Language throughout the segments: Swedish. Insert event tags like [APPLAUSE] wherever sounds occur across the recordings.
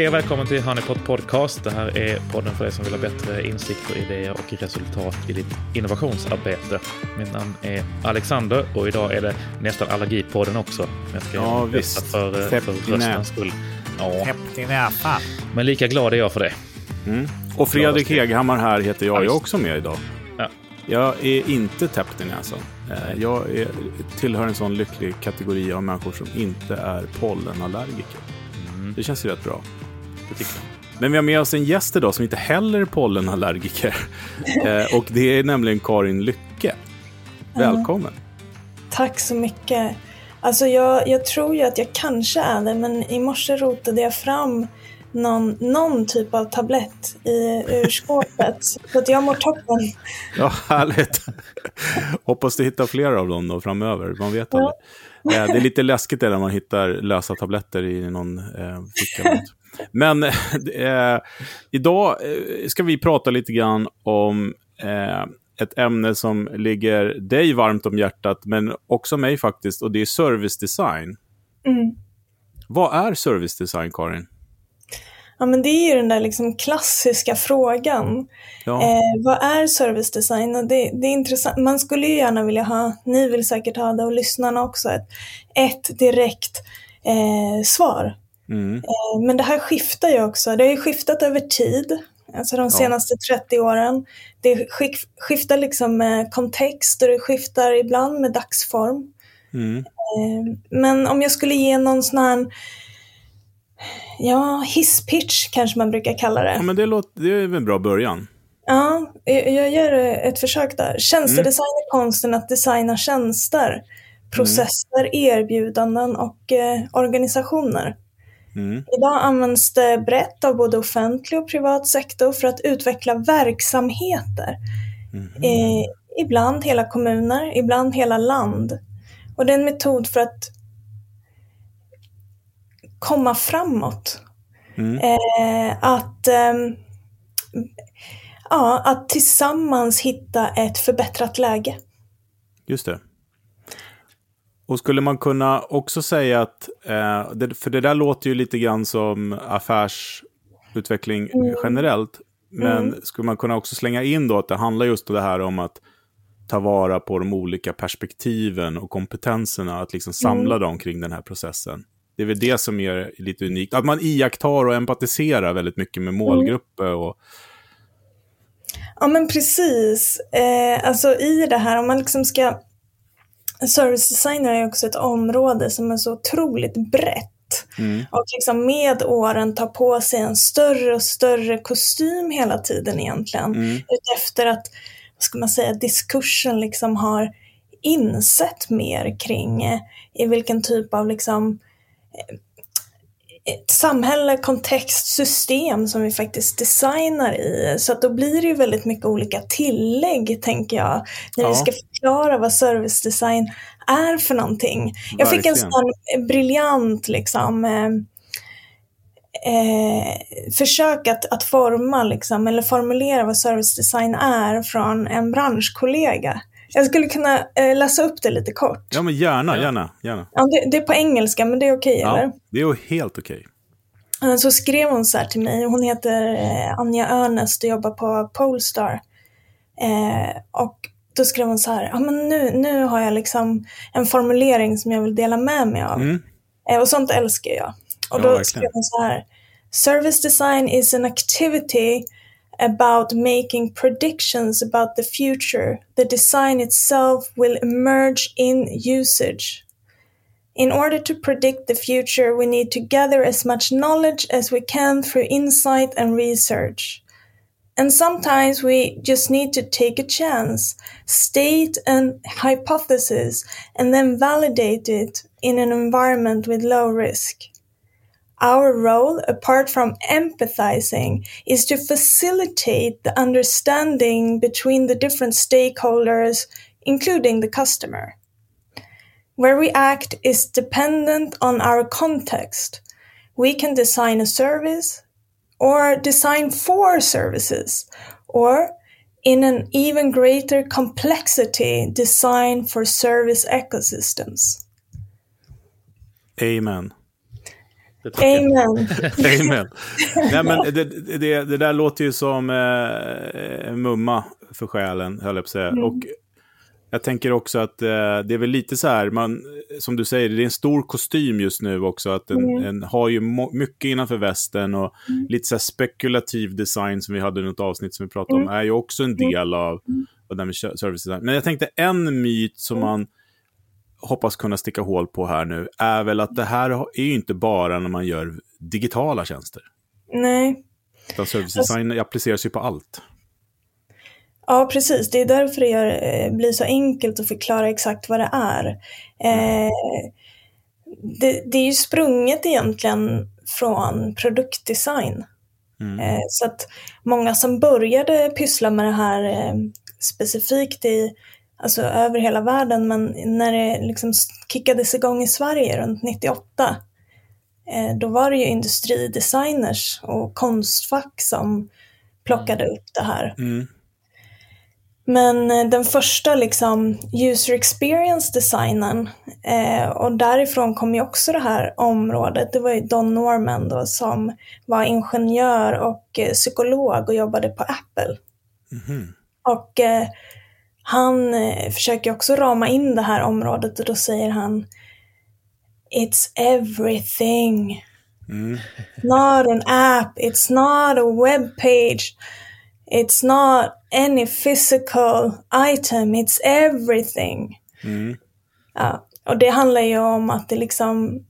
Hej och välkommen till Honeypot Podcast. Det här är podden för dig som vill ha bättre insikter, idéer och resultat i ditt innovationsarbete. Mitt namn är Alexander och idag är det nästan allergipodden också. Jag ska Ja, visst. för, Täppt för röstens skull. Ja, Täppt men lika glad är jag för det. Och Fredrik Heghammar här heter jag. Ja, Jag är också med idag. Ja. Jag är inte täppt i näsan. Eh, Jag är, tillhör en sån lycklig kategori av människor som inte är pollenallergiker. Mm. Det känns ju rätt bra. Det tycker jag. Men vi har med oss en gäst idag som inte heller är pollenallergiker. [LAUGHS] Eh, Och det är nämligen Karin Lycke. Välkommen. Tack så mycket. Alltså jag, jag tror ju att jag kanske är det, men i morse rotade jag fram någon, någon typ av tablett i, ur skåpet. [LAUGHS] så att jag mår toppen. Ja, härligt. Hoppas du hittar fler av dem då framöver. Man vet aldrig. Eh, Det är lite läskigt det när man hittar lösa tabletter i någon eh, ficka. Men [LAUGHS] eh, idag eh, ska vi prata lite grann om eh, ett ämne som ligger dig varmt om hjärtat, men också mig faktiskt, och det är service design. Mm. Vad är service design, Karin? Ja, men det är ju den där liksom klassiska frågan. Ja, Eh, vad är service design? Och det, det är intressant. Man skulle ju gärna vilja ha, ni vill säkert ha det och lyssnarna också, ett, ett direkt eh, svar. Mm, Eh, Men det här skiftar ju också. Det har ju skiftat över tid, alltså de senaste 30 åren. Det skif- skiftar liksom med kontext och det skiftar ibland med dagsform. mm. Eh, Men om jag skulle ge någon sån här, ja, hisspitch kanske man brukar kalla ja det. men det, låter, det är väl en bra början. Ja, jag gör ett försök där. Tjänstedesign är konsten att designa tjänster, processer, erbjudanden och eh, organisationer. Mm, Idag används det brett av både offentlig och privat sektor för att utveckla verksamheter. Eh, ibland hela kommuner, ibland hela land. Och det är en metod för att komma framåt. mm. Eh, att, ehm, ja, att tillsammans hitta ett förbättrat läge. Just det. Och skulle man kunna också säga att, eh, det, för det där låter ju lite grann som affärsutveckling generellt, men skulle man kunna också slänga in då att det handlar just om det här om att ta vara på de olika perspektiven och kompetenserna, att liksom samla dem kring den här processen. Det är väl det som är lite unikt. Att man iakttar och empatiserar väldigt mycket med målgrupper och Ja men precis. Eh, alltså i det här, om man liksom ska... Service design är också ett område som är så otroligt brett. Och liksom med åren tar på sig en större och större kostym hela tiden egentligen. Utefter att, vad ska man säga, diskursen liksom har insett mer kring eh, i vilken typ av liksom ett samhälle, kontext, system som vi faktiskt designar i. Så att då blir det ju väldigt mycket olika tillägg, tänker jag, när Ja. vi ska förklara vad service design är för någonting. Jag fick en sån briljant liksom, eh, eh, försök att, att forma, liksom, eller formulera vad service design är från en branschkollega. Jag skulle kunna eh, läsa upp det lite kort. ja, men gärna, gärna, gärna. Ja, det, det är på engelska, men det är okej, eller? Ja, det är helt okej. Eh, Så skrev hon så här till mig, hon heter eh, Anja Örnest och jobbar på Polestar. Eh, och då skrev hon så här, ja men nu, nu har jag liksom en formulering som jag vill dela med mig av. Mm. Eh, och sånt älskar jag. Och Ja, då verkligen. skrev hon så här, Service design is an activity about making predictions about the future. The design itself will emerge in usage. In order to predict the future, we need to gather as much knowledge as we can through insight and research. And sometimes we just need to take a chance, state an hypothesis, and then validate it in an environment with low risk. Our role, apart from empathizing, is to facilitate the understanding between the different stakeholders, including the customer. Where we act is dependent on our context. We can design a service or design for services or in an even greater complexity design for service ecosystems. Amen. Amen. [LAUGHS] Amen. Nej, men det, det, det där låter ju som eh, en mumma för själen, höll jag på att säga. Och jag tänker också att eh, det är väl lite så här, man, som du säger, det är en stor kostym just nu också. Att den, den har ju mycket innanför västen och lite så spekulativ design som vi hade i något avsnitt som vi pratade om, är ju också en del av, av det här med service design. Men jag tänkte en myt som man hoppas kunna sticka hål på här nu är väl att det här är ju inte bara när man gör digitala tjänster. Nej. Utan service design appliceras ju på allt. Ja, precis. Det är därför det gör, eh, blir så enkelt att förklara exakt vad det är. Eh, det, det är ju sprunget egentligen från produktdesign. Eh, så att många som började pyssla med det här eh, specifikt i, alltså över hela världen, men när det liksom kickades igång i Sverige runt 98, eh, då var det ju industridesigners och konstfack som plockade upp det här. Mm. Men eh, den första liksom user experience designen eh, och därifrån kom ju också det här området. Det var ju Don Norman då som var ingenjör och eh, psykolog och jobbade på Apple. Och eh, han eh, försöker också rama in det här området och då säger han It's everything. Not an app, it's not a web page. It's not any physical item, it's everything. Ja, och det handlar ju om att det liksom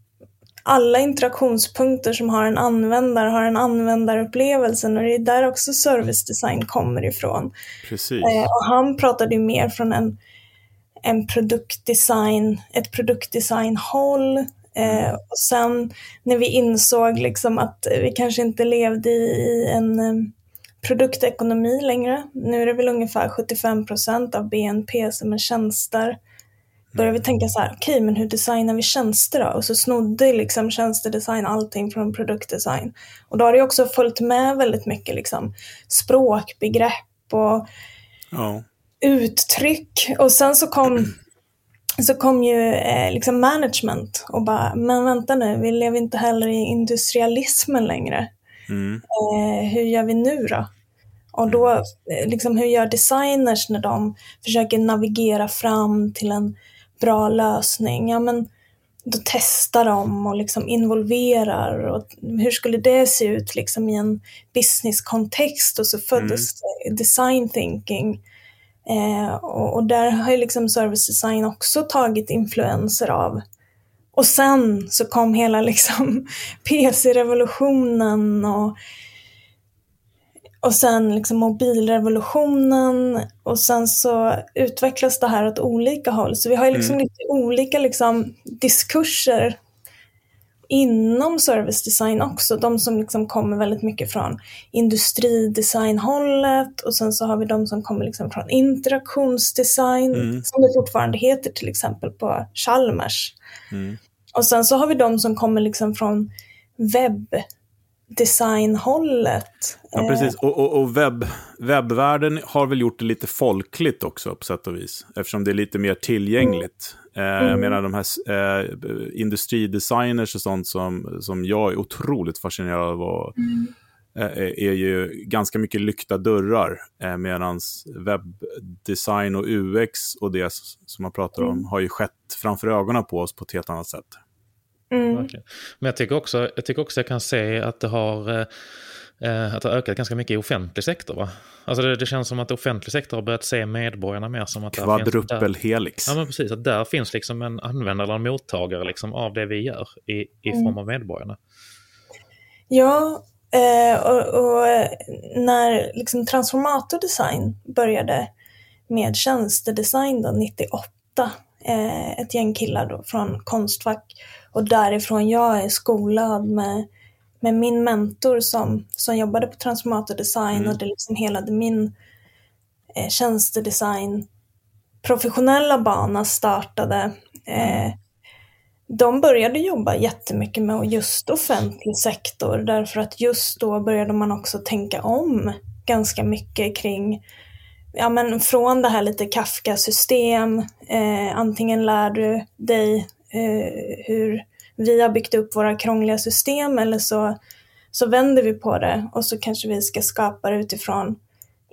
alla interaktionspunkter som har en användare har en användarupplevelse och det är där också service design kommer ifrån. Precis. Eh, och han pratade ju mer från en, en produktdesign, ett produktdesignhåll. Eh, och sen när vi insåg liksom att vi kanske inte levde i en eh, produktekonomi längre. Nu är det väl ungefär 75 procent av BNP som är tjänster. Började vi tänka så här, okej, men hur designar vi tjänster då? Och så snodde liksom tjänstedesign allting från produktdesign. Och då har det också följt med väldigt mycket liksom språkbegrepp och Ja. uttryck. Och sen så kom, så kom ju eh, liksom management och bara, men vänta nu, vi lever inte heller i industrialismen längre. Eh, hur gör vi nu då? Och då, eh, liksom, hur gör designers när de försöker navigera fram till en bra lösning? Ja, men då testar de och liksom involverar. Och hur skulle det se ut liksom, i en businesskontext? Och så föddes design thinking. Eh, och, och där har ju liksom service design också tagit influenser av. Och sen så kom hela liksom [LAUGHS] PC-revolutionen och, och sen liksom mobilrevolutionen och sen så utvecklas det här åt olika håll. Så vi har liksom lite olika liksom diskurser inom service design också. De som liksom kommer väldigt mycket från industridesignhållet och sen så har vi de som kommer liksom från interaktionsdesign, som det fortfarande heter till exempel på Chalmers. Och sen så har vi de som kommer liksom från webbdesignhållet. Ja, precis. Och, och, och webb, webbvärlden har väl gjort det lite folkligt också på sätt och vis. Eftersom det är lite mer tillgängligt. Eh, jag menar de här eh, industridesigners och sånt som, som jag är otroligt fascinerad av. Och, eh, är ju ganska mycket lyckta dörrar. Eh, Medan webbdesign och UX och det som man pratar om har ju skett framför ögonen på oss på ett helt annat sätt. Verkligen. Men jag tycker, också, jag tycker också jag kan se att det har, eh, att det har ökat ganska mycket i offentlig sektor. Va? Alltså det, det känns som att offentlig sektor har börjat se medborgarna mer som att där, Kvadrupelhelix. ja, men precis, att där finns liksom en användare eller en mottagare liksom av det vi gör i, i form av medborgarna. Ja, eh, och, och eh, när liksom transformatordesign började med tjänstedesign då, 98, eh, ett gäng killar då från Konstfack och därifrån jag är skolad med, med min mentor som, som jobbade på transformatordesign och det liksom hela min eh, tjänstedesign professionella bana startade. Eh, de började jobba jättemycket med just offentlig sektor därför att just då började man också tänka om ganska mycket kring Ja men från det här lite Kafka-system, eh, antingen lär du dig hur vi har byggt upp våra krångliga system eller så, så vänder vi på det och så kanske vi ska skapa det utifrån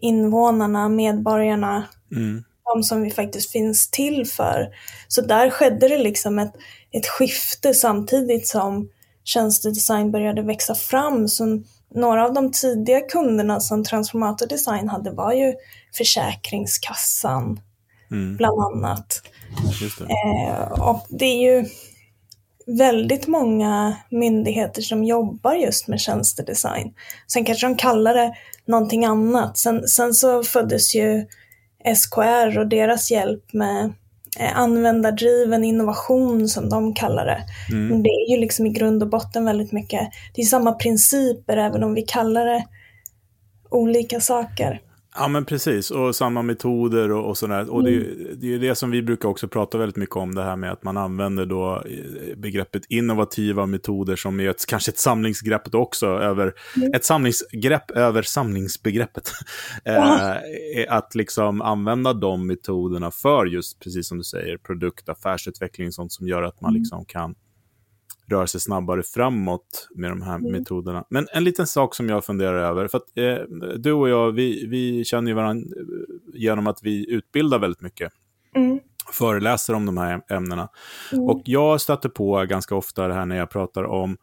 invånarna, medborgarna, Mm. de som vi faktiskt finns till för. Så där skedde det liksom ett, ett skifte samtidigt som tjänstedesign började växa fram. Så några av de tidiga kunderna som Transformator Design hade var ju Försäkringskassan, Mm. bland annat. Det. Eh, och det är ju väldigt många myndigheter som jobbar just med tjänstedesign. Sen kanske de kallar det någonting annat. Sen, sen så föddes ju SKR och deras hjälp med eh, användardriven innovation som de kallar det. Mm. Men det är ju liksom i grund och botten väldigt mycket, det är samma principer även om vi kallar det olika saker. Ja, men precis. Och samma metoder och, och sådär. Och det, är ju- det är det som vi brukar också prata väldigt mycket om, det här med att man använder då eh, begreppet innovativa metoder som är ett, kanske ett samlingsgrepp också, över, ett samlingsgrepp över samlingsbegreppet. [LAUGHS] Ja. eh, att liksom använda de metoderna för just, precis som du säger, produkt, affärsutveckling, sånt som gör att man liksom kan röra sig snabbare framåt med de här metoderna. Men en liten sak som jag funderar över, för att eh, du och jag, vi, vi känner ju varandra eh, genom att vi utbildar väldigt mycket, Mm. föreläser om de här ämnena. Och jag stöter på ganska ofta det här när jag pratar om,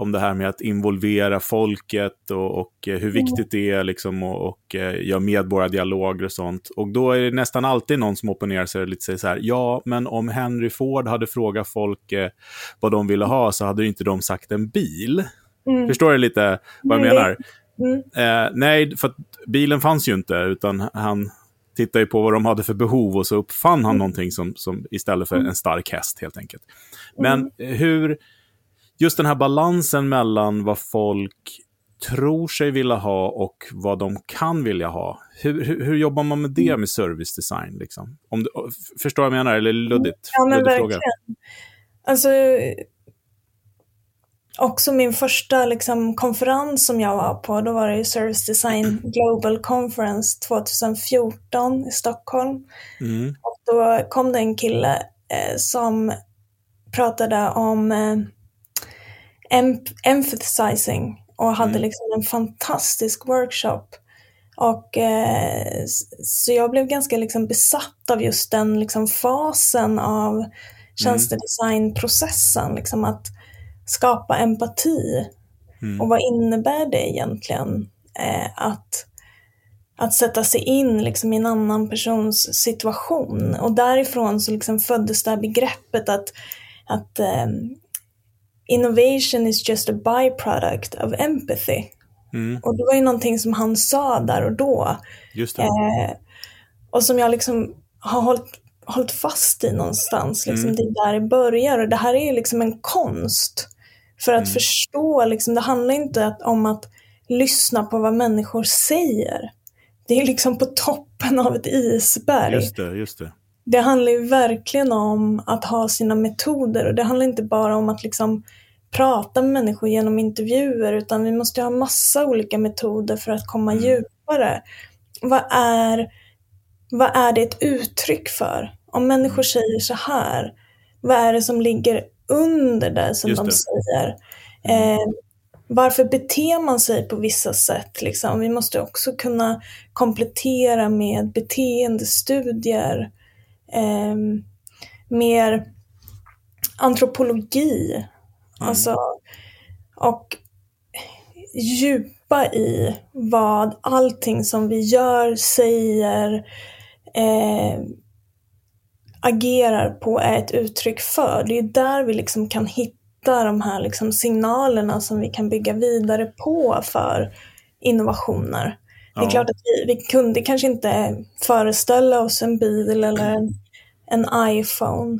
om det här med att involvera folket och, och eh, hur viktigt det är liksom, och, och eh, göra medborgardialoger och sånt. Och då är det nästan alltid någon som opponerar sig och lite säger så här, ja, men om Henry Ford hade frågat folk eh, vad de ville ha så hade inte de sagt en bil. Mm. Förstår du lite vad jag Mm, menar? Mm. Eh, nej, för att bilen fanns ju inte, utan han tittade ju på vad de hade för behov och så uppfann Mm. han någonting som, som istället för en stark häst helt enkelt. Men hur, just den här balansen mellan vad folk tror sig vilja ha och vad de kan vilja ha. Hur, hur, hur jobbar man med Mm. det med service design? Liksom? Om du, förstår vad jag menar? Eller luddigt? Ja men luddig fråga. verkligen. Alltså, också min första liksom, konferens som jag var på, då var det ju Service Design Global Conference 2014 i Stockholm. Mm, Och då kom det en kille eh, som pratade om eh, emphasizing och hade Mm. liksom en fantastisk workshop. Och eh, så jag blev ganska liksom besatt av just den liksom fasen av tjänstedesignprocessen, liksom att skapa empati. mm, Och vad innebär det egentligen eh, att, att sätta sig in liksom, i en annan persons situation? Och därifrån så liksom föddes det här begreppet att, att ehm, innovation is just a byproduct of empathy. mm, Och det var ju någonting som han sa där och då. just det. Eh, och som jag liksom har hållit, hållit fast i någonstans. Liksom, Mm. Det är där det börjar. Och det här är ju liksom en konst. För att Mm. förstå, liksom, det handlar inte om att lyssna på vad människor säger. Det är liksom på toppen av ett isberg. Just det, just det. Det handlar ju verkligen om att ha sina metoder och det handlar inte bara om att liksom prata med människor genom intervjuer utan vi måste ha massa olika metoder för att komma Mm. djupare. Vad är, vad är det ett uttryck för? Om människor säger så här, vad är det som ligger under det som Just de det. säger? Eh, varför beter man sig på vissa sätt? Liksom? Vi måste också kunna komplettera med beteendestudier, eh, mer antropologi. Alltså, och djupa i vad allting som vi gör, säger, eh, agerar på är ett uttryck för. Det är där vi liksom kan hitta de här liksom signalerna som vi kan bygga vidare på för innovationer. Det är klart att vi, vi kunde kanske inte föreställa oss en bil eller en, en iPhone.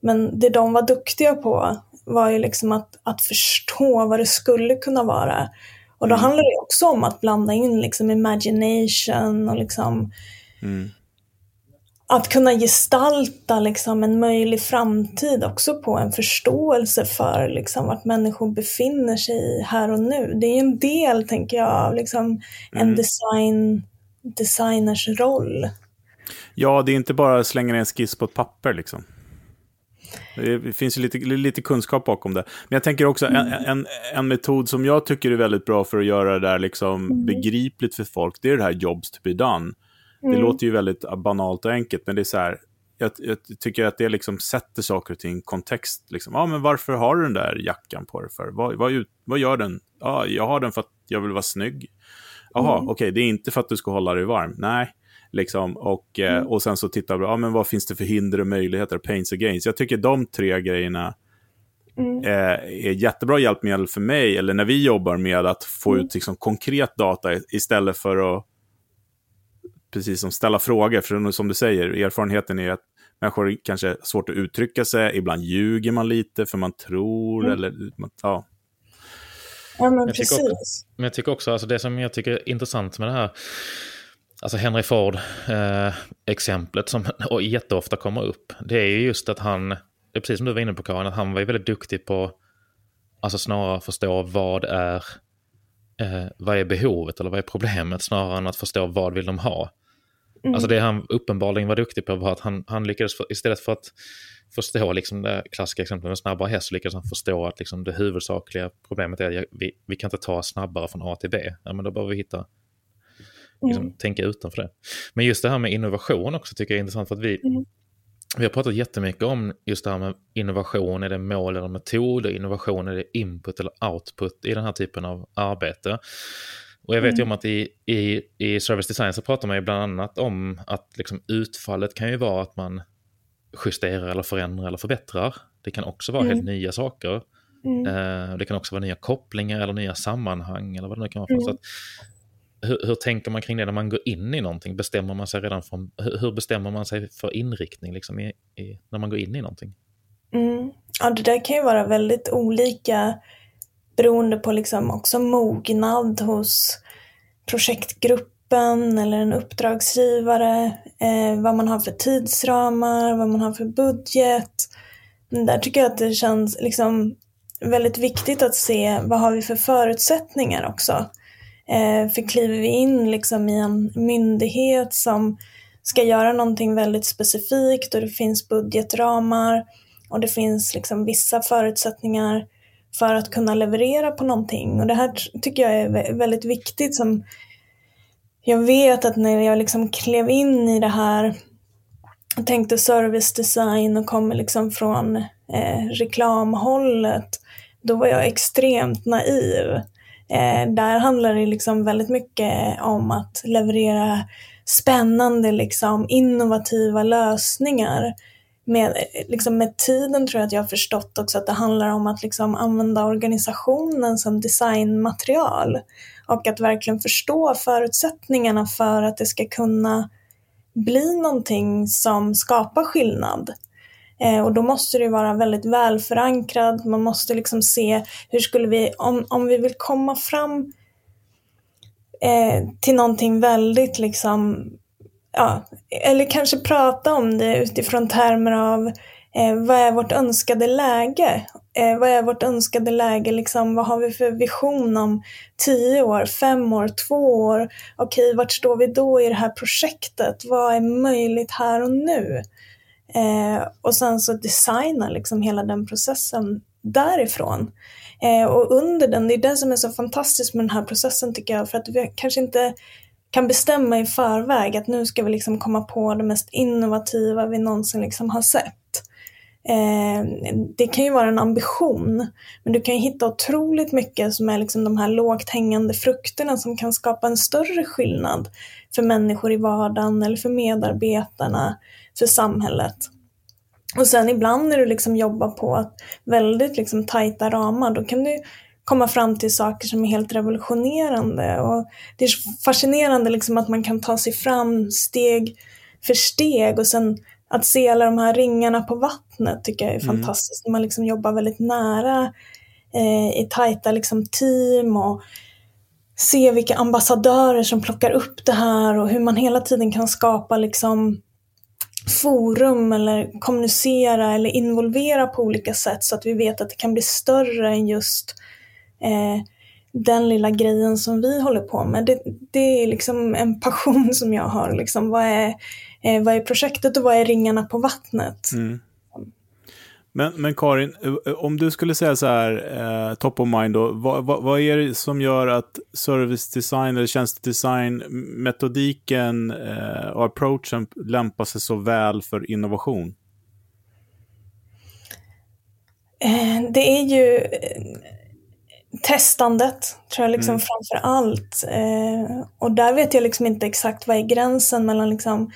Men det de var duktiga på var ju liksom att, att förstå vad det skulle kunna vara. Och då handlar det också om att blanda in liksom imagination och liksom Mm. att kunna gestalta liksom en möjlig framtid också på en förståelse för liksom vart människor befinner sig här och nu. Det är ju en del, tänker jag, av liksom en design, designers roll. Ja, det är inte bara att slänga ner en skiss på ett papper liksom. Det finns ju lite, lite kunskap bakom det. Men jag tänker också, Mm. en, en, en metod som jag tycker är väldigt bra för att göra det där liksom Mm. begripligt för folk, det är det här jobs to be done. Det Mm. låter ju väldigt banalt och enkelt, men det är så här, jag, jag tycker att det liksom sätter saker och ting i en kontext. Liksom. Ja, men varför har du den där jackan på dig för? Vad, vad, vad gör den? Ja, jag har den för att jag vill vara snygg. Jaha, Mm. okej, det är inte för att du ska hålla dig varm. Nej, liksom. Och, eh, Mm. och sen så tittar vi, ja, men vad finns det för hinder och möjligheter, pains och gains. Jag tycker de tre grejerna Mm. eh, är jättebra hjälpmedel för mig, eller när vi jobbar med att få Mm. ut liksom, konkret data istället för att precis som ställa frågor. För som du säger, erfarenheten är att människor kanske har svårt att uttrycka sig, ibland ljuger man lite för man tror, Mm. eller ja. Ja, men Jag tycker precis. Men jag tycker också, alltså det som jag tycker är intressant med det här, alltså Henry Ford-exemplet som [LAUGHS] och jätteofta kommer upp, det är ju just att han, det är precis som du var inne på Karin, att han var ju väldigt duktig på, alltså snarare förstå vad är, eh, vad är behovet eller vad är problemet, snarare än att förstå vad vill de ha. Mm. Alltså det han uppenbarligen var duktig på var att han, han lyckades, för, istället för att förstå liksom det klassiska exemplet med snabbare häst, så lyckades han förstå att liksom det huvudsakliga problemet är att vi, vi kan inte ta snabbare från A till B. Ja, men då behöver vi hitta, liksom, Mm. tänka utanför det. Men just det här med innovation också tycker jag är intressant för att vi, Mm. vi har pratat jättemycket om just det här med innovation, är det mål eller metod, och innovation, är det input eller output i den här typen av arbete. Och jag vet ju Mm. om att i, i, i service design så pratar man ju bland annat om att liksom utfallet kan ju vara att man justerar eller förändrar eller förbättrar. Det kan också vara Mm. helt nya saker. Mm. Eh, det kan också vara nya kopplingar eller nya sammanhang eller vad det nu kan vara. För. Mm. Så att, hur, hur tänker man kring det när man går in i någonting? Bestämmer man sig redan från, hur, bestämmer man sig för inriktning liksom i, i, när man går in i någonting? Mm. Ja, det där kan ju vara väldigt olika beroende på liksom också mognad hos projektgruppen eller en uppdragsgivare, eh, vad man har för tidsramar, vad man har för budget. Men där tycker jag att det känns liksom väldigt viktigt att se vad har vi för förutsättningar också. Eh, för kliver vi in liksom i en myndighet som ska göra någonting väldigt specifikt och det finns budgetramar och det finns liksom vissa förutsättningar för att kunna leverera på någonting. Och det här tycker jag är väldigt viktigt. som Jag vet att när jag liksom klev in i det här och tänkte service design och kommer liksom från eh, reklamhållet, då var jag extremt naiv. Eh, där handlar det liksom väldigt mycket om att leverera spännande, liksom, innovativa lösningar. Med, eh, liksom, med tiden tror jag att jag har förstått också att det handlar om att liksom, använda organisationen som designmaterial och att verkligen förstå förutsättningarna för att det ska kunna bli någonting som skapar skillnad. Eh, och då måste det vara väldigt välförankrad, man måste liksom se hur skulle vi, om, om vi vill komma fram eh, till någonting väldigt liksom, ja, eller kanske prata om det utifrån termer av eh, vad är vårt önskade läge? Eh, vad är vårt önskade läge? Liksom, vad har vi för vision om tio år, fem år, två år? Okej, vart står vi då i det här projektet? Vad är möjligt här och nu? Eh, och sen så designa liksom hela den processen därifrån. Eh, och under den, det är det som är så fantastiskt med den här processen tycker jag, för att vi kanske inte kan bestämma i förväg att nu ska vi liksom komma på det mest innovativa vi någonsin liksom har sett. Eh, det kan ju vara en ambition, men du kan ju hitta otroligt mycket som är liksom de här lågt hängande frukterna som kan skapa en större skillnad för människor i vardagen eller för medarbetarna, för samhället. Och sen ibland när du liksom jobbar på väldigt liksom tajta ramar, då kan du komma fram till saker som är helt revolutionerande. Och det är fascinerande liksom att man kan ta sig fram steg för steg och sen att se alla de här ringarna på vattnet tycker jag är Mm. fantastiskt. När man liksom jobbar väldigt nära eh, i tajta liksom team och se vilka ambassadörer som plockar upp det här och hur man hela tiden kan skapa liksom forum eller kommunicera eller involvera på olika sätt så att vi vet att det kan bli större än just eh, den lilla grejen som vi håller på med. Det, det är liksom en passion som jag har. Liksom, vad, är, eh, vad är projektet och vad är ringarna på vattnet? Mm. Men, men Karin, eh, om du skulle säga så här, eh, top of mind då, vad, vad, vad, är det som gör att service design eller tjänstedesign, metodiken eh, och approachen lämpar sig så väl för innovation? Eh, det är ju eh, testandet, tror jag, liksom mm. framför allt. Och där vet jag liksom inte exakt vad är gränsen mellan liksom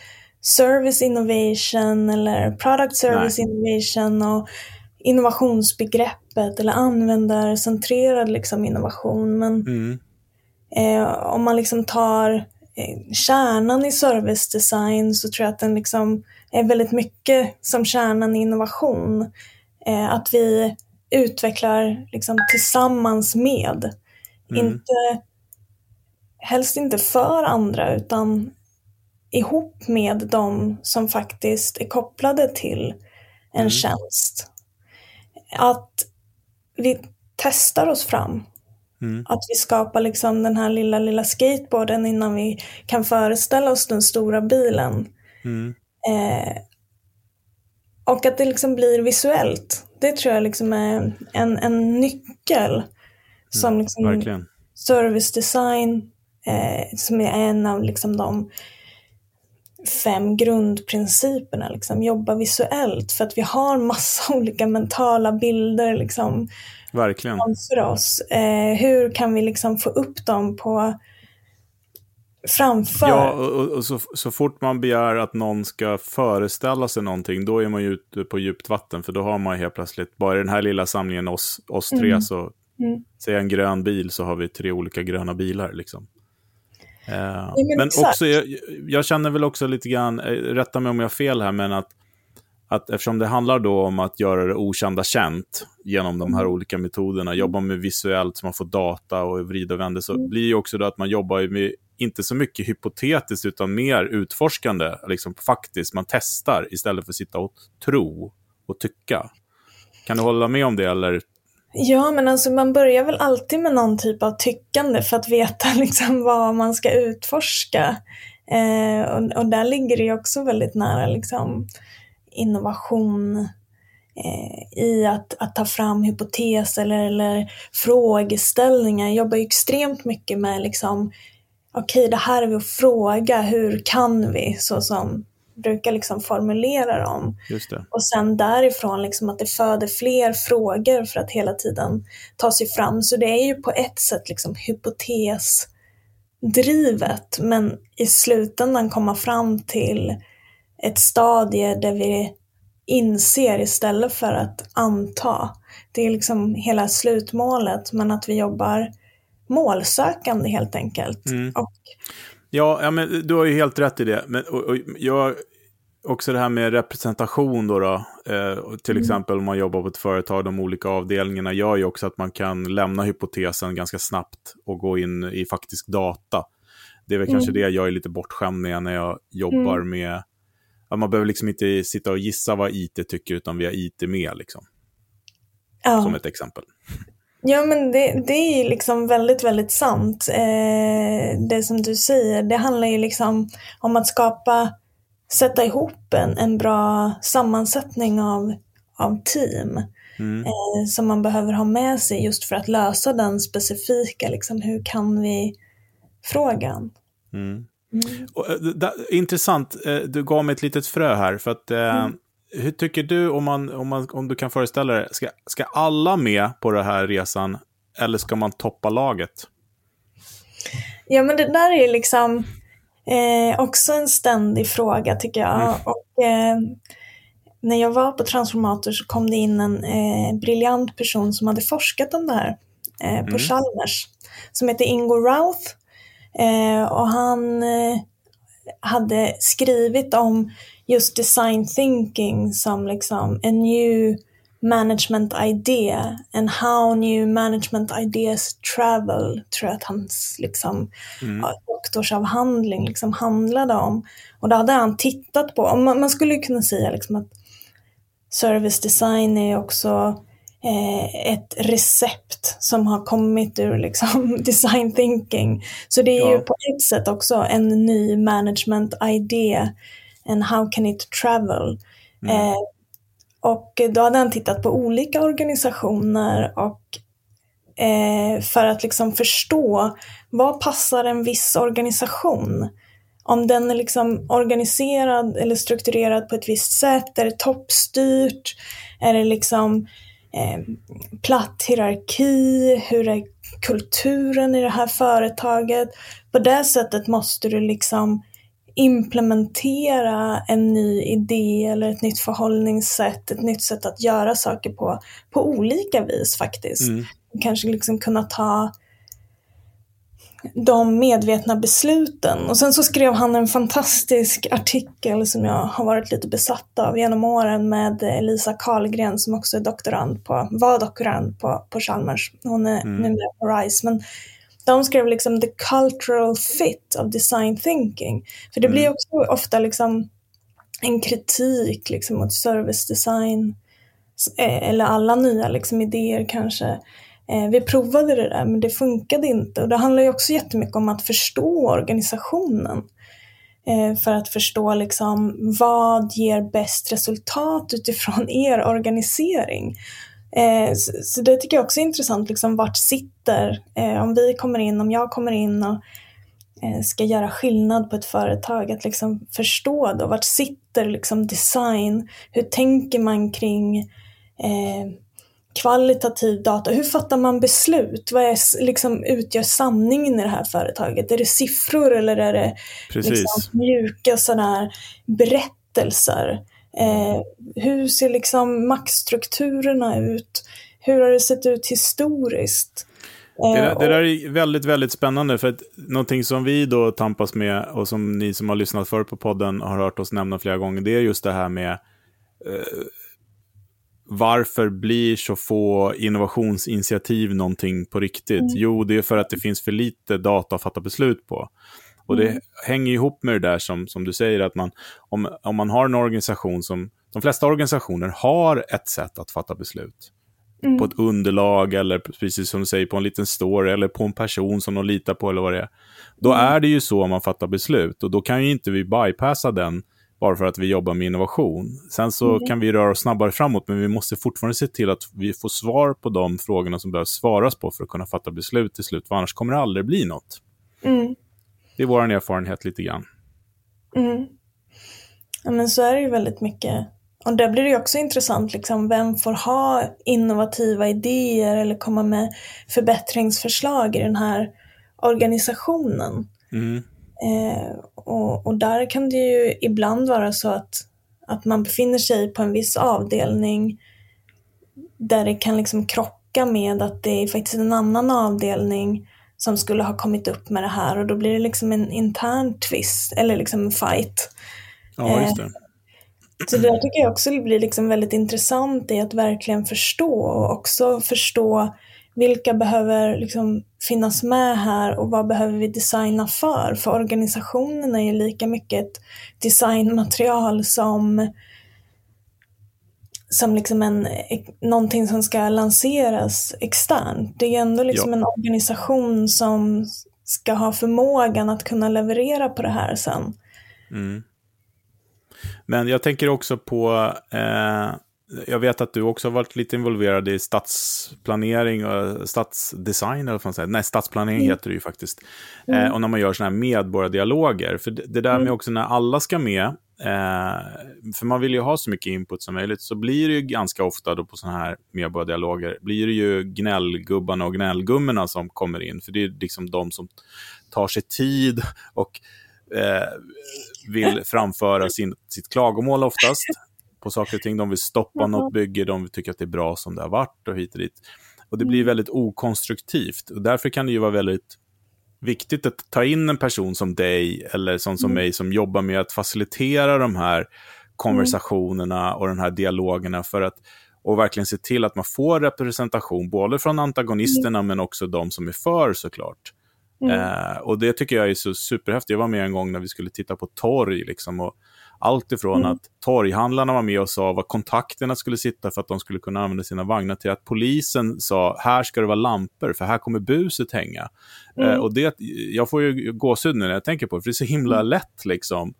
service innovation eller product service Nej. innovation och innovationsbegreppet eller användarcentrerad liksom innovation. Men mm. eh, om man liksom tar eh, kärnan i service design så tror jag att den liksom är väldigt mycket som kärnan i innovation. Eh, att vi utvecklar liksom tillsammans med. Mm. Inte, helst inte för andra utan ihop med de som faktiskt är kopplade till en mm. tjänst. Att vi testar oss fram. Mm. Att vi skapar liksom den här lilla, lilla skateboarden innan vi kan föreställa oss den stora bilen. Mm. Eh, och att det liksom blir visuellt. Det tror jag liksom är en, en nyckel. Mm, som liksom verkligen. service design, eh, som är en av liksom de fem grundprinciperna. Liksom. Jobba visuellt för att vi har massa [LAUGHS] olika mentala bilder liksom, Verkligen. framför oss. Eh, hur kan vi liksom få upp dem på framför? Ja, och, och så, så, fort man begär att någon ska föreställa sig någonting, då är man ju ute på djupt vatten. För då har man helt plötsligt, bara i den här lilla samlingen oss, oss tre, mm. så mm. säg en grön bil, så har vi tre olika gröna bilar. Liksom. Eh, men, men också, jag, jag, känner väl också lite grann, eh, rätta mig om jag har fel här, men att, att eftersom det handlar då om att göra det okända känt genom de här mm. olika metoderna, jobba med visuellt så man får data och vrida och vända, så mm. blir ju också det att man jobbar med inte så mycket hypotetiskt utan mer utforskande, liksom faktiskt, man testar istället för att sitta och tro och tycka. Kan du hålla med om det eller Ja, men alltså man börjar väl alltid med någon typ av tyckande för att veta [LAUGHS] liksom vad man ska utforska. Eh, och, och, där ligger det ju också väldigt nära liksom, innovation eh, i att, att ta fram hypoteser eller, eller frågeställningar. Jag jobbar ju extremt mycket med liksom, okej okay, det här är vi att fråga, hur kan vi? Så som brukar liksom formulera dem. Och sen därifrån liksom att det föder fler frågor för att hela tiden ta sig fram. Så det är ju på ett sätt liksom hypotesdrivet men i slutändan komma fram till ett stadie där vi inser istället för att anta. Det är liksom hela slutmålet men att vi jobbar målsökande helt enkelt. Mm. Och Ja, ja men du har ju helt rätt i det. Men, och, och, jag, också det här med representation då. då eh, till mm. exempel om man jobbar på ett företag, de olika avdelningarna gör ju också att man kan lämna hypotesen ganska snabbt och gå in i faktisk data. Det är väl mm. kanske det jag är lite bortskämd med när jag jobbar mm. med... Att man behöver liksom inte sitta och gissa vad IT tycker, utan vi har IT med. Liksom. Ja. Som ett exempel. Ja, men det, det är liksom väldigt, väldigt sant. Eh, det som du säger, det handlar ju liksom om att skapa, sätta ihop en, en bra sammansättning av, av team. Mm. Eh, som man behöver ha med sig just för att lösa den specifika, liksom, hur kan vi frågan. Mm. Mm. Och, eh, da, intressant, eh, du gav mig ett litet frö här. för att eh, mm hur tycker du, om, man, om, man, om du kan föreställa dig, ska, ska alla med på den här resan eller ska man toppa laget? Ja, men det där är liksom eh, också en ständig fråga tycker jag. Mm. Och, eh, när jag var på Transformator så kom det in en eh, briljant person som hade forskat om det här eh, på mm. Chalmers, som heter Ingo Routh. Eh, och han eh, hade skrivit om just design thinking som liksom a new management idea and how new management ideas travel, tror jag att hans liksom, mm. doktorsavhandling liksom handlade om. Och då hade han tittat på, man, man skulle kunna säga liksom att service design är också eh, ett recept som har kommit ur liksom, [LAUGHS] design thinking. Så det är ja. ju på ett sätt också en ny management idé and how can it travel? Mm. Eh, Och då hade han tittat på olika organisationer och eh, för att liksom förstå vad passar en viss organisation? Om den är liksom organiserad eller strukturerad på ett visst sätt, är det toppstyrt? Är det liksom eh, platt hierarki? Hur är kulturen i det här företaget? På det sättet måste du liksom implementera en ny idé eller ett nytt förhållningssätt, ett nytt sätt att göra saker på, på olika vis faktiskt. Mm. Kanske liksom kunna ta de medvetna besluten. Och sen så skrev han en fantastisk artikel som jag har varit lite besatt av genom åren med Lisa Karlgren som också är doktorand på, var doktorand på, på Chalmers. Hon är mm. numera på RISE. Men de skrev liksom the cultural fit of design thinking. För det mm. blir också ofta liksom en kritik liksom mot service design eh, eller alla nya liksom idéer kanske. Eh, vi provade det där men det funkade inte och det handlar ju också jättemycket om att förstå organisationen. Eh, för att förstå liksom vad ger bäst resultat utifrån [LAUGHS] er organisering. Eh, så, det tycker jag också är intressant, liksom vart sitter, om vi kommer in, om jag kommer in och ska göra skillnad på ett företag, att liksom förstå då, vart sitter liksom design, hur tänker man kring eh, kvalitativ data, hur fattar man beslut? Vad är, liksom, utgör sanningen i det här företaget? Är det siffror eller är det liksom, mjuka sådana berättelser? Eh, hur ser liksom maktstrukturerna ut? Hur har det sett ut historiskt? Det där, det där, är väldigt, väldigt spännande. För att någonting som vi då tampas med och som ni som har lyssnat förr på podden har hört oss nämna flera gånger, det är just det här med eh, varför blir så få innovationsinitiativ någonting på riktigt? Mm. Jo, det är för att det finns för lite data att fatta beslut på. Och det mm. hänger ihop med det där som, som du säger, att man, om, om man har en organisation som... De flesta organisationer har ett sätt att fatta beslut. Mm. På ett underlag eller precis som du säger, på en liten story eller på en person som de litar på eller vad det är. Då mm. är det ju så man fattar beslut och då kan ju inte vi bypassa den bara för att vi jobbar med innovation. Sen så mm. kan vi röra oss snabbare framåt, men vi måste fortfarande se till att vi får svar på de frågorna som behöver svaras på för att kunna fatta beslut till slut, för annars kommer det aldrig bli något. Mm. Det är vår erfarenhet lite grann. Mm. Ja, men så är det ju väldigt mycket. Och där blir det också intressant, liksom, vem får ha innovativa idéer eller komma med förbättringsförslag i den här organisationen? Mm. Eh, och, och, där kan det ju ibland vara så att, att man befinner sig på en viss avdelning där det kan liksom krocka med att det är faktiskt en annan avdelning som skulle ha kommit upp med det här och då blir det liksom en intern twist eller liksom en fight. Ja, just det. Eh, så det tycker jag också blir liksom väldigt intressant i att verkligen förstå och också förstå vilka behöver liksom finnas med här och vad behöver vi designa för? För organisationen är ju lika mycket ett designmaterial som, som liksom en, någonting som ska lanseras externt. Det är ändå liksom ja. en organisation som ska ha förmågan att kunna leverera på det här sen. Mm. Men jag tänker också på eh, jag vet att du också har varit lite involverad i stadsplanering och stadsdesign, eller vad man säger. Nej, stadsplanering mm. heter det ju faktiskt. Mm. Eh, och när man gör sådana här medborgardialoger. För det, det där mm. med också när alla ska med, eh, för man vill ju ha så mycket input som möjligt, så blir det ju ganska ofta då på sådana här medborgardialoger, blir det ju gnällgubbarna och gnällgummorna som kommer in. För det är liksom de som tar sig tid och eh, vill [LAUGHS] framföra sin, sitt klagomål oftast på saker och ting. De vill stoppa mm. något bygge, de tycker att det är bra som det har varit och hit och dit. Och det blir mm. väldigt okonstruktivt. Och därför kan det ju vara väldigt viktigt att ta in en person som dig eller sån som mm. mig som jobbar med att facilitera de här konversationerna och de här dialogerna för att och verkligen se till att man får representation, både från antagonisterna mm. men också de som är för såklart. Mm. Eh, och det tycker jag är så superhäftigt. Jag var med en gång när vi skulle titta på torg liksom, och allt ifrån mm. att torghandlarna var med och sa var kontakterna skulle sitta för att de skulle kunna använda sina vagnar till att polisen sa här ska det vara lampor för här kommer buset hänga. Mm. Eh, och det, jag får ju gåshud när jag tänker på det, för det är så himla mm. lätt liksom.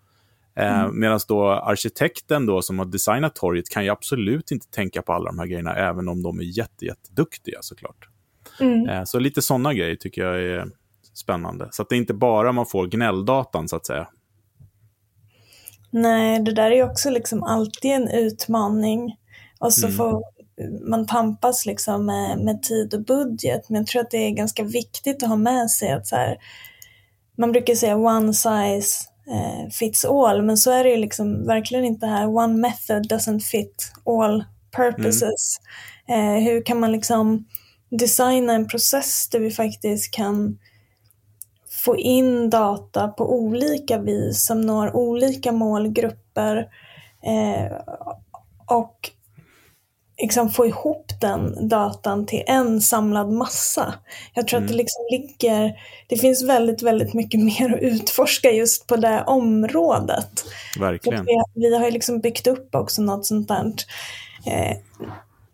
Eh, mm. Medan då arkitekten då som har designat torget kan ju absolut inte tänka på alla de här grejerna, även om de är jätte, jätteduktiga såklart. Mm. Eh, så lite sådana grejer tycker jag är spännande. Så att det är inte bara man får gnälldatan så att säga. Nej, det där är också liksom alltid en utmaning. Och så mm. får man tampas liksom med, med, tid och budget. Men jag tror att det är ganska viktigt att ha med sig att så här, man brukar säga one size eh, fits all, men så är det ju liksom verkligen inte här. One method doesn't fit all purposes. Mm. Eh, hur kan man liksom designa en process där vi faktiskt kan få in data på olika vis som når olika målgrupper eh, och liksom få ihop den datan till en samlad massa. Jag tror mm. att det mm. liksom ligger, det finns väldigt, väldigt mycket [LAUGHS] mer att utforska just på det området. Verkligen. Vi, vi, har ju liksom byggt upp också något sånt där, eh,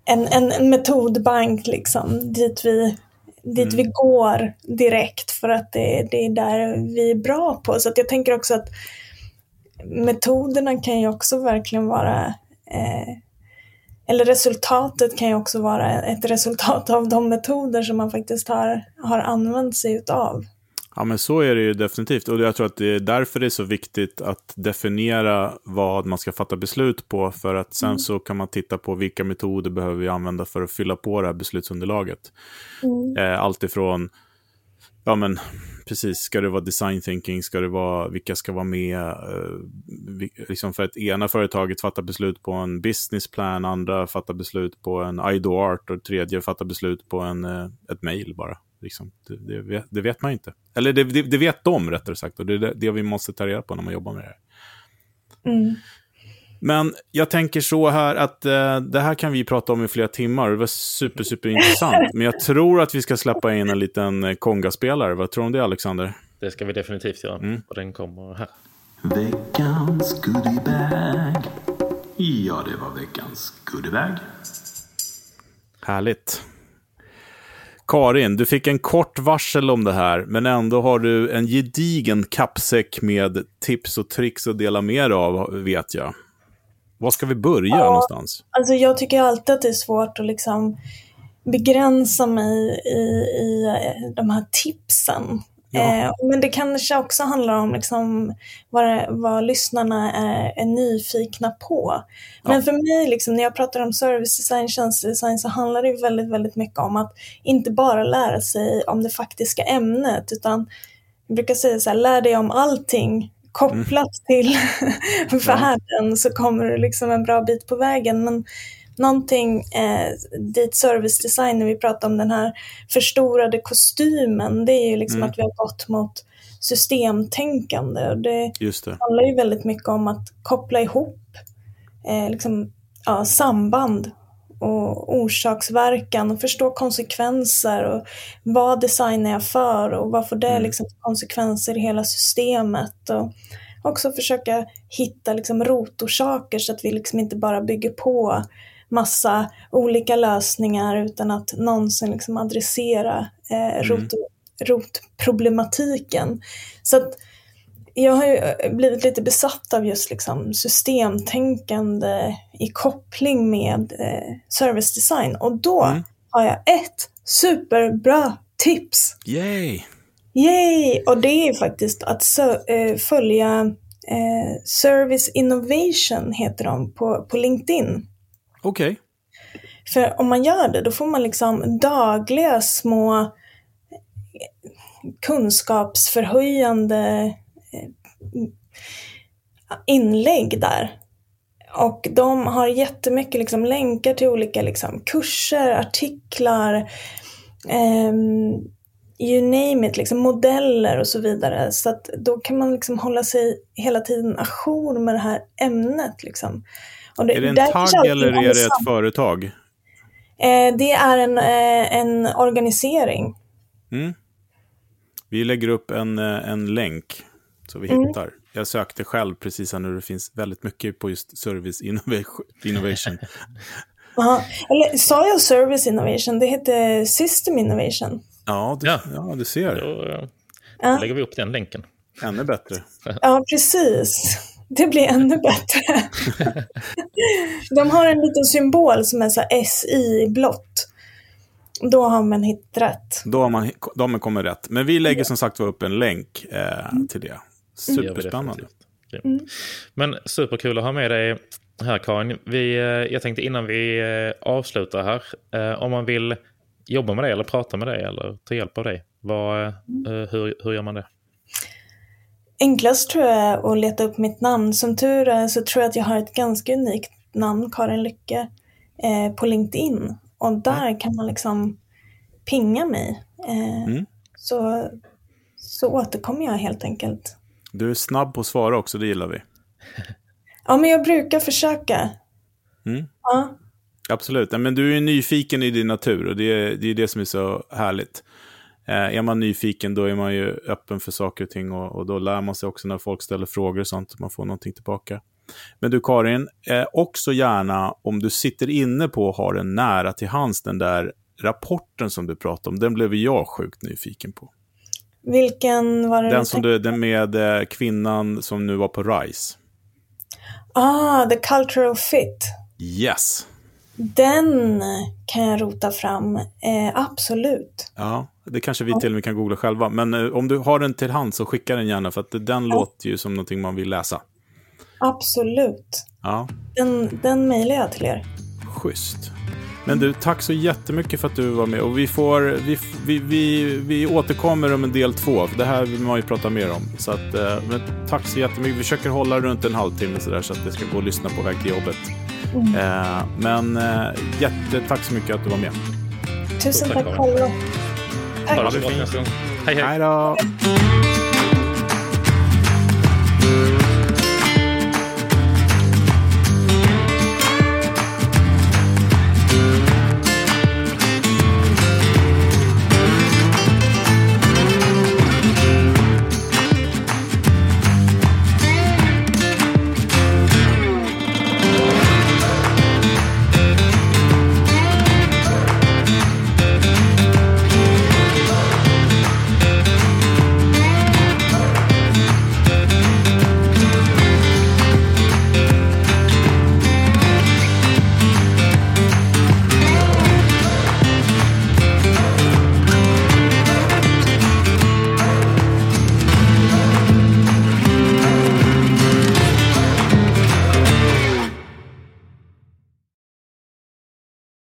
en, en, en, metodbank liksom, dit vi dit mm. vi går direkt för att det, det är där vi är bra på. Så att jag tänker också att metoderna kan ju också verkligen vara eh, eller resultatet kan ju också vara ett resultat av de metoder som man faktiskt har, har använt sig utav. Ja, men så är det ju definitivt. Och jag tror att det är därför det är så viktigt att definiera vad man ska fatta beslut på. För att sen mm. så kan man titta på vilka metoder behöver vi använda för att fylla på det här beslutsunderlaget. Mm. Eh, allt ifrån, ja men precis, ska det vara design thinking, ska det vara, vilka ska vara med? Eh, liksom för att ena företaget fattar beslut på en business plan, andra fattar beslut på en IDO-art och tredje fattar beslut på en, eh, ett mail bara. Liksom, det, det, vet, det, vet, man inte. Eller det, det, vet de rättare sagt och det är det, vi måste ta reda på när man jobbar med det här. Mm. Men jag tänker så här att eh, det här kan vi prata om i flera timmar. Det var super, super intressant. Men jag tror att vi ska släppa in en liten eh, kongaspelare. Vad tror du om det, Alexander? Det ska vi definitivt göra. Mm. Och den kommer här. Veckans goodiebag. Ja, det var veckans goodiebag. Härligt. Karin, du fick en kort varsel om det här, men ändå har du en gedigen kappsäck med tips och tricks att dela med dig av, vet jag. Var ska vi börja ja, någonstans? Alltså jag tycker alltid att det är svårt att liksom begränsa mig i, i eh, de här tipsen. Ja. Eh, men det kanske också handlar om liksom vad, vad lyssnarna är, är nyfikna på. Men ja. för mig, liksom, när jag pratar om service design, tjänstedesign, så handlar det väldigt, väldigt mycket om att inte bara lära sig om det faktiska ämnet, utan jag brukar säga så här, lär dig om allting kopplat mm. till [LAUGHS] världen ja. så kommer du liksom en bra bit på vägen. Men någonting eh, dit service design, när vi pratar om den här förstorade kostymen, det är ju liksom mm. att vi har gått mot systemtänkande. Och det, Just det handlar ju väldigt mycket om att koppla ihop eh, liksom, ja, samband och orsaksverkan och förstå konsekvenser och vad designar jag för och vad får det mm. liksom konsekvenser i hela systemet. Och också försöka hitta liksom rotorsaker så att vi liksom inte bara bygger på massa olika lösningar utan att någonsin liksom adressera eh, mm. rot, rotproblematiken. Så att jag har ju eh, blivit lite besatt av just liksom systemtänkande i koppling med eh, service design och då mm. har jag ett superbra tips. Yay! Yay! Och det är faktiskt att äh, följa äh, Service Innovation heter de på, på LinkedIn. Okej. Okay. För om man gör det, då får man liksom dagliga små eh, kunskapsförhöjande eh, inlägg där. Och de har jättemycket liksom länkar till olika liksom kurser, artiklar, um, you name it, liksom modeller och så vidare. Så att då kan man liksom hålla sig hela tiden ajour med det här ämnet. Liksom. Det, är det en tagg eller är det ett företag? Eh, det är en, eh, en organisering. Mm. Vi lägger upp en, eh, en länk så vi mm. hittar. Jag sökte själv precis här nu, det finns väldigt mycket på just service innovation. [LAUGHS] Aha. Eller sa jag service innovation? Det heter system innovation. Ja, du, ja. ja, du ser. Då, då lägger vi upp den länken. Ännu bättre. Ja, precis. Det blir ännu bättre. De har en liten symbol som är så SI i blått. Då har man hittat rätt. Då har man, då har man kommit rätt. Men vi lägger som sagt upp en länk eh, till det. Superspännande. Grymt. Men superkul att ha med dig här Karin. Vi, eh, jag tänkte innan vi eh, avslutar här, eh, om man vill jobba med dig eller prata med dig eller ta hjälp av dig, vad, eh, hur, hur gör man det? Enklast tror jag är att leta upp mitt namn. Som tur är så tror jag att jag har ett ganska unikt namn, Karin Lycke, eh, på LinkedIn. Och där kan man liksom pinga mig. Eh, Mm. så, så återkommer jag helt enkelt. Du är snabb på att svara också, det gillar vi. [LAUGHS] Ja, men jag brukar försöka. Mm. Ja, Absolut. Men du är nyfiken i din natur och det är det, är det som är så härligt. Eh, är man nyfiken då är man ju öppen för saker och ting och, och då lär man sig också när folk ställer frågor och sånt, man får någonting tillbaka. Men du Karin, eh, också gärna om du sitter inne på och har den nära till hands, den där rapporten som du pratade om, den blev jag sjukt nyfiken på. vilken var det Den som du, den med eh, kvinnan som nu var på RISE. Ah, The Cultural Fit. Yes! Den kan jag rota fram. Eh, absolut. Ja, det kanske vi till och med kan googla själva. Men eh, om du har den till hand så skicka den gärna för att den låter ju som någonting man vill läsa. Absolut. Ja, Den, den mejlar jag till er. schysst. Men du, tack så jättemycket för att du var med. Och vi, får, vi, vi, vi, vi återkommer om en del två. För det här vill man ju prata mer om. Så att, eh, men tack så jättemycket. Vi försöker hålla runt en halvtimme så, där, så att det ska gå att lyssna på väg till jobbet. Eh, men eh, jättetack så mycket att du var med. Tusen tack, själva. Ha det Tack. Hej hej! Hej då!